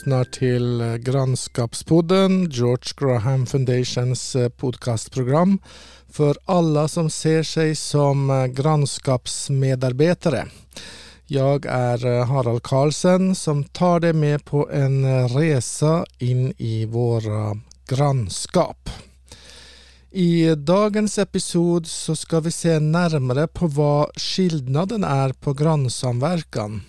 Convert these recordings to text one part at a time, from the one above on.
lyssnar till eh, Grannskapspodden, George Graham Foundations eh, podcastprogram för alla som ser sig som eh, grannskapsmedarbetare. Jag är Harald Karlsen som tar dig med på en resa in i våra grannskap. I dagens episod så ska vi se närmare på vad skillnaden är på grannsamverkan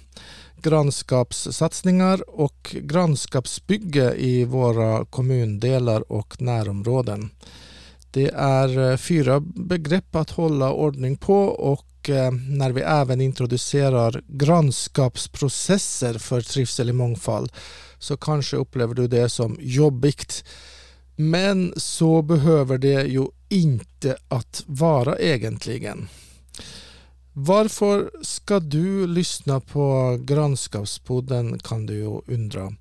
grannskapssatsningar och grannskapsbygge i våra kommundelar och närområden. Det är eh, fyra begrepp att hålla ordning på och eh, när vi även introducerar grannskapsprocesser för trivsel i mångfald så kanske upplever du det som jobbigt. Men så behöver det ju inte att vara egentligen. Varför ska du lyssna på Grannskapspodden kan du ju undra.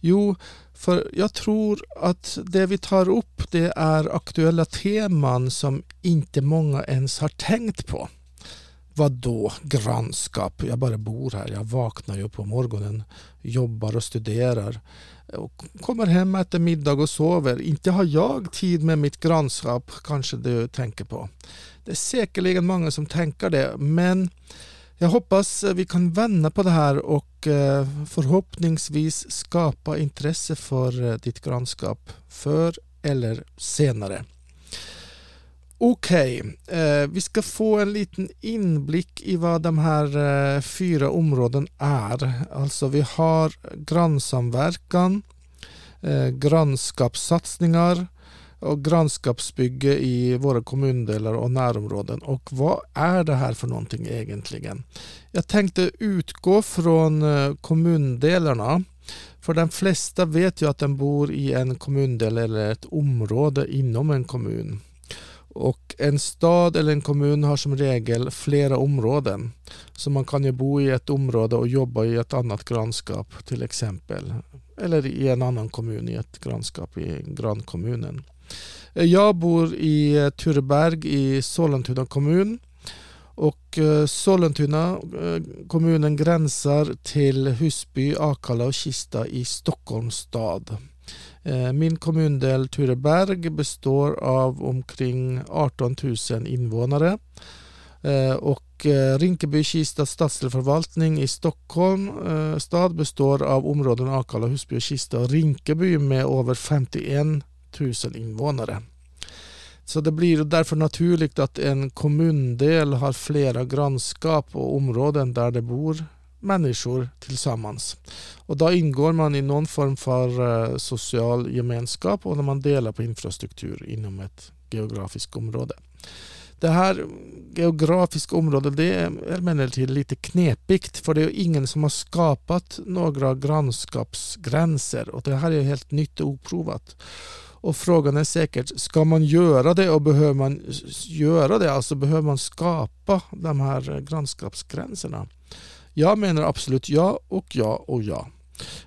Jo, för jag tror att det vi tar upp det är aktuella teman som inte många ens har tänkt på. Vad då grannskap? Jag bara bor här. Jag vaknar ju på morgonen, jobbar och studerar och kommer hem, äter middag och sover. Inte har jag tid med mitt grannskap, kanske du tänker på. Det är säkerligen många som tänker det, men jag hoppas vi kan vända på det här och eh, förhoppningsvis skapa intresse för eh, ditt grannskap för eller senare. Okej, okay. eh, vi ska få en liten inblick i vad de här eh, fyra områden är. Alltså vi har grannsamverkan, eh, grannskapssatsningar och grannskapsbygge i våra kommundelar och närområden. Och vad är det här för någonting egentligen? Jag tänkte utgå från eh, kommundelarna. För de flesta vet ju att de bor i en kommundel eller ett område inom en kommun. Och en stad eller en kommun har som regel flera områden. Så man kan ju bo i ett område och jobba i ett annat grannskap till exempel. Eller i en annan kommun i ett grannskap i grannkommunen. Eh, jag bor i eh, Tureberg i Sollentuna kommun. Och eh, Sollentuna kommunen gränsar till Husby, Akalla och Kista i Stockholms stad. Eh, min kommundel Tureberg består av omkring 18 000 invånare. Eh, och eh, Rinkeby-Kista stadsdelförvaltning i Stockholm stad består av områden Akalla, Husby och Kista och Rinkeby med över 51 000 invånare. Så det blir därför naturligt att en kommundel har flera grannskap och områden där det bor människor tillsammans. Och då ingår man i någon form för eh, social gemenskap och när man delar på infrastruktur inom ett geografiskt område. Det här geografiska området det är emellertid lite knepigt för det är ingen som har skapat några grannskapsgränser och det här är helt nytt och oprovat. Och frågan är säkert, ska man göra det och behöver man göra det? Alltså behöver man skapa de här eh, grannskapsgränserna? Jag menar absolut ja och ja och ja.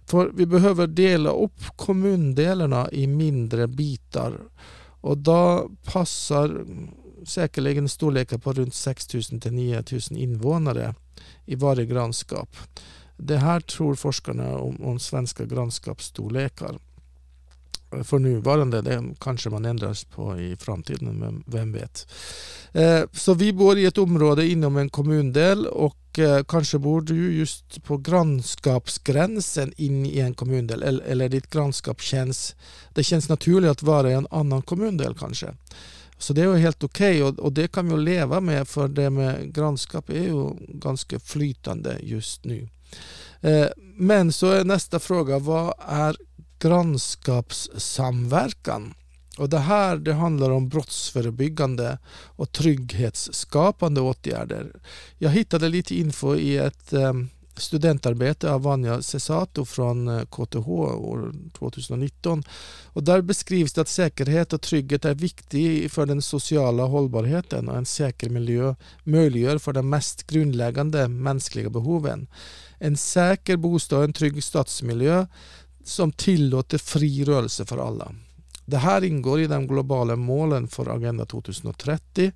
För vi behöver dela upp kommundelarna i mindre bitar och då passar säkerligen storlekar på runt 6 000 till 9 000 invånare i varje grannskap. Det här tror forskarna om, om svenska grannskapsstorlekar för nuvarande. Det kanske man ändras på i framtiden, men vem vet. Eh, så vi bor i ett område inom en kommundel och eh, kanske bor du just på grannskapsgränsen in i en kommundel eller, eller ditt grannskap känns, det känns naturligt att vara i en annan kommundel kanske. Så det är helt okej okay och, och, det kan vi leva med för det med grannskap är ju ganska flytande just nu. Eh, men så är nästa fråga, vad är grannskapssamverkan. Och det här det handlar om brottsförebyggande och trygghetsskapande åtgärder. Jag hittade lite info i ett eh, studentarbete av Vanja Cesato från eh, KTH år 2019. Och där beskrivs det att säkerhet och trygghet är viktig för den sociala hållbarheten och en säker miljö möjliggör för de mest grundläggande mänskliga behoven. En säker bostad och en trygg stadsmiljö som tillåter fri rörelse för alla. Det här ingår i de globala målen för Agenda 2030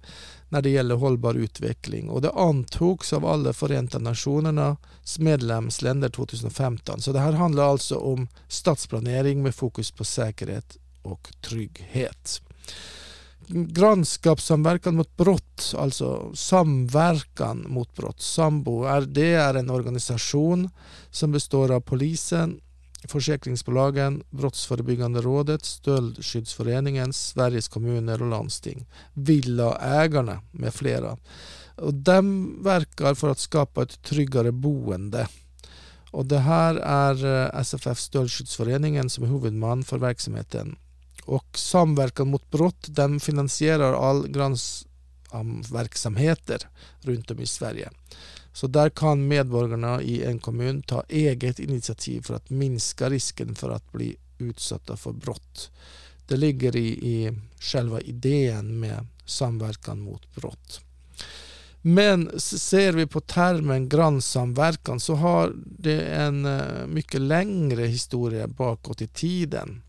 när det gäller hållbar utveckling och det antogs av alla Förenta Nationernas medlemsländer 2015. Så det här handlar alltså om stadsplanering med fokus på säkerhet och trygghet. Grannskapssamverkan mot brott, alltså samverkan mot brott, Sambo, är, det är en organisation som består av polisen, försäkringsbolagen, Brottsförebyggande rådet, Stöldskyddsföreningen, Sveriges kommuner och landsting, Villaägarna med flera. Och de verkar för att skapa ett tryggare boende. Och det här är eh, SFF Stöldskyddsföreningen som är huvudman för verksamheten. Och Samverkan mot brott den finansierar all verksamheter runt om i Sverige. Så där kan medborgarna i en kommun ta eget initiativ för att minska risken för att bli utsatta för brott. Det ligger i, i själva idén med samverkan mot brott. Men ser vi på termen grannsamverkan så har det en eh, mycket längre historia bakåt i tiden.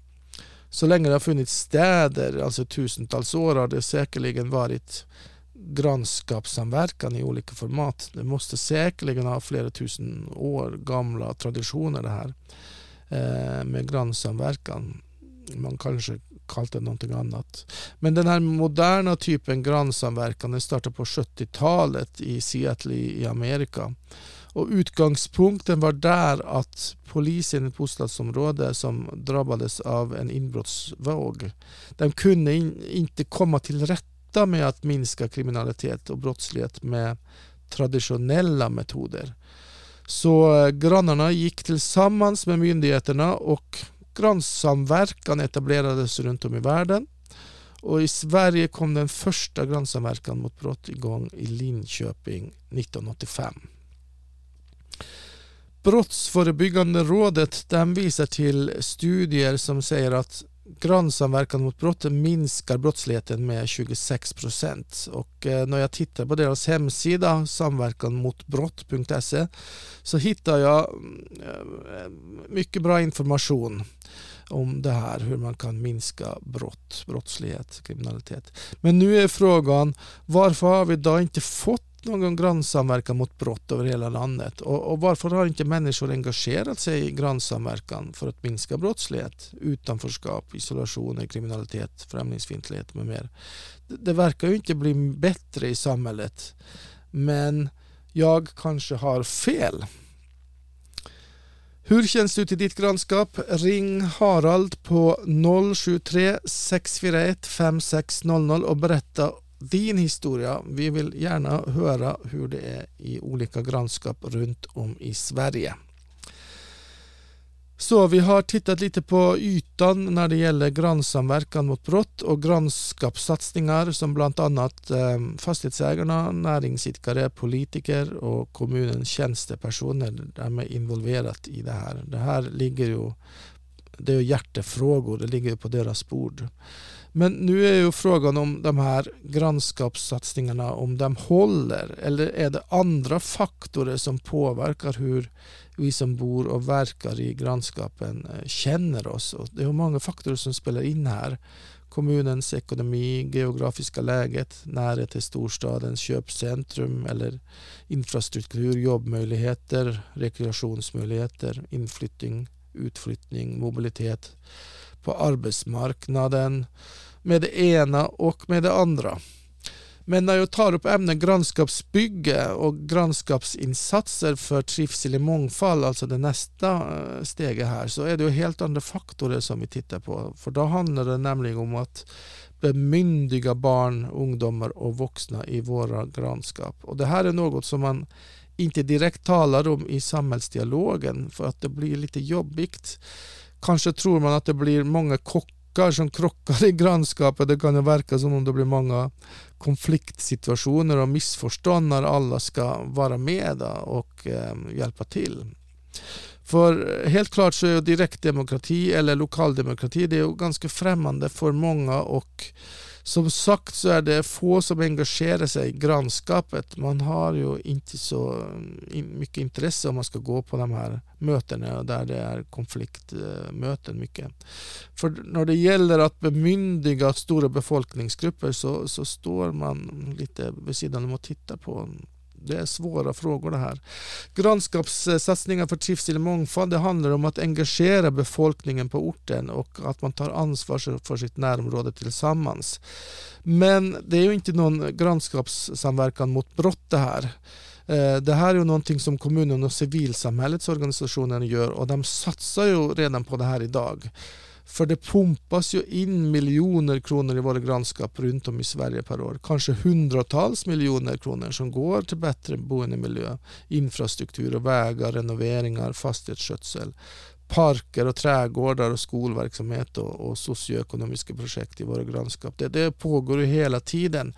Så länge det har funnits städer, alltså tusentals år, har det säkerligen varit grannskapssamverkan i olika format. Det måste säkerligen ha flera tusen år gamla traditioner det här eh, med grannsamverkan. Man kanske kallat det någonting annat. Men den här moderna typen grannsamverkan den startade på 70-talet i Seattle i Amerika. Och utgångspunkten var där att polisen i ett bostadsområde som drabbades av en inbrottsvåg, de kunde in, inte komma till rätta sluta med att minska kriminalitet och brottslighet med traditionella metoder. Så eh, grannarna gick tillsammans med myndigheterna och grannsamverkan etablerades runt om i världen. Och I Sverige kom den första grannsamverkan mot brott igång i Linköping 1985. Brottsförebyggande rådet den visar till studier som säger att grannsamverkan mot brott minskar brottsligheten med 26 procent. Och eh, när jag tittar på deras hemsida samverkanmotbrott.se så hittar jag eh, mycket bra information om det här, hur man kan minska brott, brottslighet, kriminalitet. Men nu är frågan varför har vi då inte fått någon grannsamverkan mot brott över hela landet? Och, och, varför har inte människor engagerat sig i grannsamverkan för att minska brottslighet, utanförskap, isolation, kriminalitet, främlingsfientlighet med mer? Det, det verkar ju inte bli bättre i samhället. Men jag kanske har fel. Hur känns det ut i ditt grannskap? Ring Harald på 073 641 5600 och berätta din historia. Vi vill gärna höra hur det är i olika grannskap runt om i Sverige. Så vi har tittat lite på ytan när det gäller grannsamverkan mot brott och grannskapssatsningar som bland annat eh, fastighetsägarna, näringsidkare, politiker och kommunens tjänstepersoner är involverat i det här. Det här ligger ju, det är hjärtefrågor, det ligger på deras bord. Men nu är ju frågan om de här grannskapssatsningarna om de håller eller är det andra faktorer som påverkar hur vi som bor och verkar i grannskapen eh, känner oss. Och det är många faktorer som spelar in här. Kommunens ekonomi, geografiska läget, närhet till storstadens köpcentrum eller infrastruktur, jobbmöjligheter, rekreationsmöjligheter, inflyttning, utflyttning, mobilitet på arbetsmarknaden med det ena och med det andra. Men när jag tar upp ämnen grannskapsbygge och grannskapsinsatser för trivsel i mångfald, alltså det nästa eh, steget här, så är det helt andra faktorer som vi tittar på. För då handlar det nämligen om att bemyndiga barn, ungdomar och vuxna i våra grannskap. Och det här är något som man inte direkt talar om i samhällsdialogen för att det blir lite jobbigt. Kanske tror man att det blir många kockar som krockar i grannskapet. Det kan ju verka som om det blir många konfliktsituationer och missförstånd när alla ska vara med och ehm, hjälpa till. För helt klart så är direktdemokrati eller lokaldemokrati det är ganska främmande för många och som sagt så är det få som engagerar sig i grannskapet. Man har ju inte så eh, mycket intresse om man ska gå på de här mötena där det är konfliktmöten mycket. För när det gäller att bemyndiga stora befolkningsgrupper så, så står man lite vid sidan om och tittar på det är svåra frågor det här. Grannskapssatsningar för trivsel och mångfald det handlar om att engagera befolkningen på orten och att man tar ansvar för sitt närområde tillsammans. Men det är ju inte någon grannskapssamverkan mot brott det här. Eh, det här är ju någonting som kommunen och civilsamhällets organisationer gör och de satsar ju redan på det här idag. För det pumpas ju in miljoner kronor i våra grannskap runt om i Sverige per år. Kanske hundratals miljoner kronor som går till bättre boendemiljö, infrastruktur och vägar, renoveringar, fastighetsskötsel, parker och trädgårdar och skolverksamhet och, och socioekonomiska projekt i våra grannskap. Det, det pågår ju hela tiden.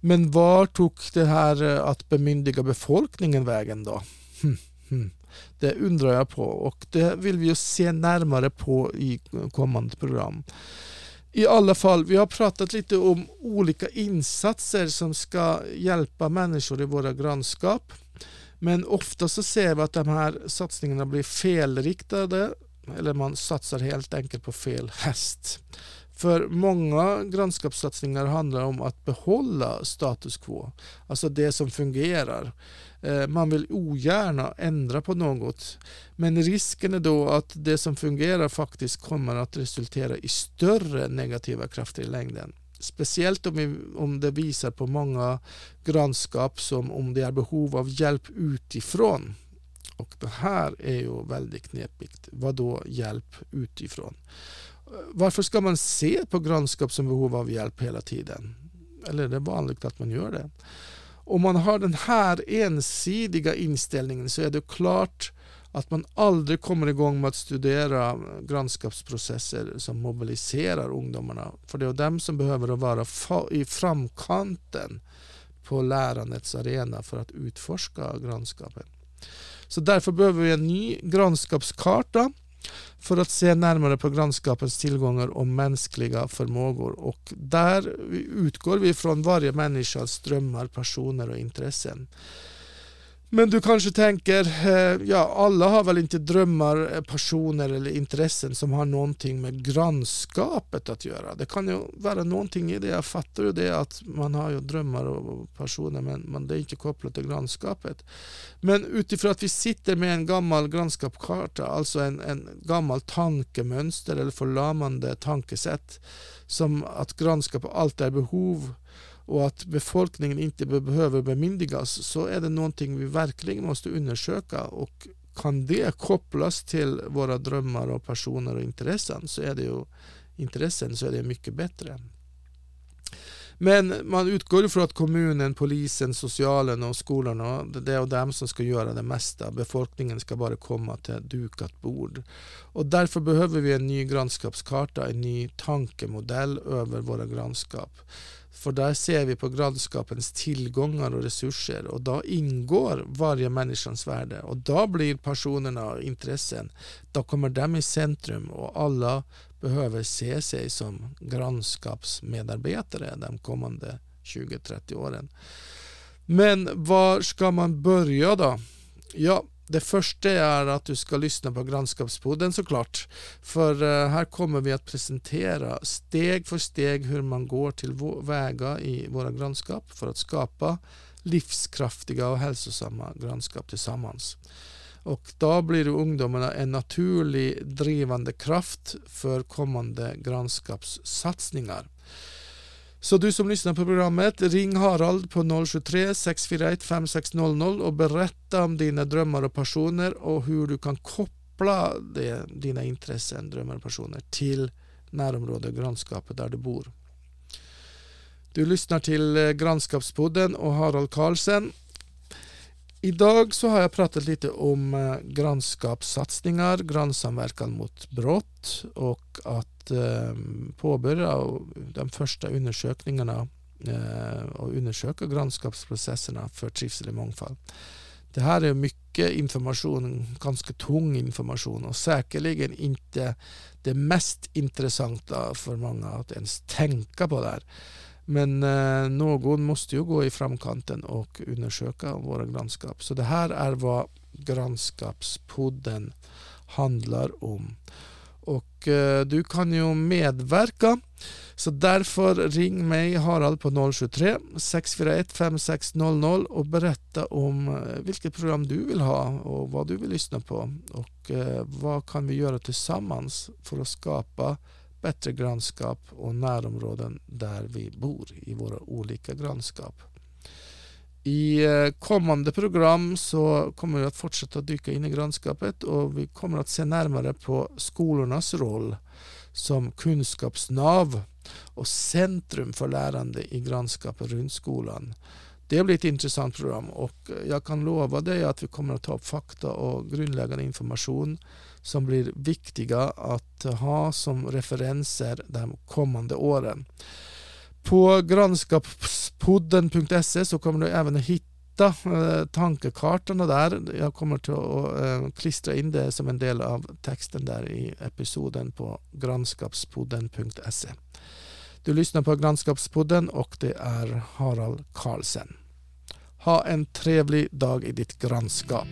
Men var tog det här att bemyndiga befolkningen vägen då? Hm, hm. Det undrar jag på och det vill vi se närmare på i kommande program. I alla fall, vi har pratat lite om olika insatser som ska hjälpa människor i våra grannskap. Men ofta så ser vi att de här satsningarna blir felriktade eller man satsar helt enkelt på fel häst. För många grannskapssatsningar handlar om att behålla status quo, alltså det som fungerar. Eh, man vill ogärna ändra på något. Men risken är då att det som fungerar faktiskt kommer att resultera i större negativa krafter i längden. Speciellt om, vi, om det visar på många grannskap som om det är behov av hjälp utifrån. Och det här är ju väldigt knepigt. Vad då hjälp utifrån? Varför ska man se på grannskap som behov av hjälp hela tiden? Eller är det vanligt att man gör det? Om man har den här ensidiga inställningen så är det klart att man aldrig kommer igång med att studera grannskapsprocesser som mobiliserar ungdomarna. För det är dem som behöver vara i framkanten på lärandets arena för att utforska grannskapen. Så därför behöver vi en ny grannskapskarta för att se närmare på grannskapens tillgångar och mänskliga förmågor. Och där utgår vi från varje människas drömmar, passioner och intressen. Men du kanske tänker, eh, ja alla har väl inte drömmar, eh, passioner eller intressen som har någonting med grannskapet att göra. Det kan ju vara någonting i det, jag fattar ju det att man har ju drömmar och passioner men, men det är inte kopplat till grannskapet. Men utifrån att vi sitter med en gammal grannskapskarta, alltså en, en gammal tankemönster eller förlamande tankesätt som att grannskap alltid är behov och att befolkningen inte behöver bemyndigas så är det någonting vi verkligen måste undersöka och kan det kopplas till våra drömmar och personer och intressen så är det ju intressen så är det mycket bättre. Men man utgår ifrån att kommunen, polisen, socialen och skolorna det är dem som ska göra det mesta. Befolkningen ska bara komma till dukat bord. Och därför behöver vi en ny grannskapskarta, en ny tankemodell över våra grannskap. För där ser vi på grannskapens tillgångar och resurser och då ingår varje människans värde och då blir personerna och intressen, då kommer de i centrum och alla behöver se sig som grannskapsmedarbetare de kommande 20-30 åren. Men var ska man börja då? Ja, det första är att du ska lyssna på grannskapspodden såklart. För eh, här kommer vi att presentera steg för steg hur man går till väga i våra grannskap för att skapa livskraftiga och hälsosamma grannskap tillsammans. Och då blir ungdomarna en naturlig drivande kraft för kommande grannskapssatsningar. Så du som lyssnar på programmet, ring Harald på 073 641 5600 och berätta om dina drömmar och passioner och hur du kan koppla det, dina intressen, drömmar och passioner till närområdet och grannskapet där du bor. Du lyssnar till eh, Grannskapspodden och Harald Karlsen Idag så har jag pratat lite om eh, grannskapssatsningar, grannsamverkan mot brott och att eh, påbörja de första undersökningarna eh, och undersöka grannskapsprocesserna för trivsel i mångfald. Det här är mycket information, ganska tung information och säkerligen inte det mest intressanta för många att ens tänka på där. här. Men eh, någon måste ju gå i framkanten och undersöka våra grannskap. Så det här är vad grannskapspodden handlar om. Och eh, du kan ju medverka. Så därför ring mig Harald på 073 641 5600 och berätta om eh, vilket program du vill ha och vad du vill lyssna på. Och eh, vad kan vi göra tillsammans för att skapa bättre grannskap och närområden där vi bor i våra olika grannskap. I eh, kommande program så kommer vi att fortsätta dyka in i grannskapet och vi kommer att se närmare på skolornas roll som kunskapsnav och centrum för lärande i grannskapet runt skolan. Det blir ett intressant program och jag kan lova dig att vi kommer att ta upp fakta och grundläggande information som blir viktiga att ha som referenser de kommande åren. På grannskapspodden.se så kommer du även att hitta eh, tankekartorna där. Jag kommer att eh, klistra in det som en del av texten där i episoden på grannskapspodden.se. Du lyssnar på Grannskapspodden och det är Harald Karlsen. Ha en trevlig dag i ditt grannskap.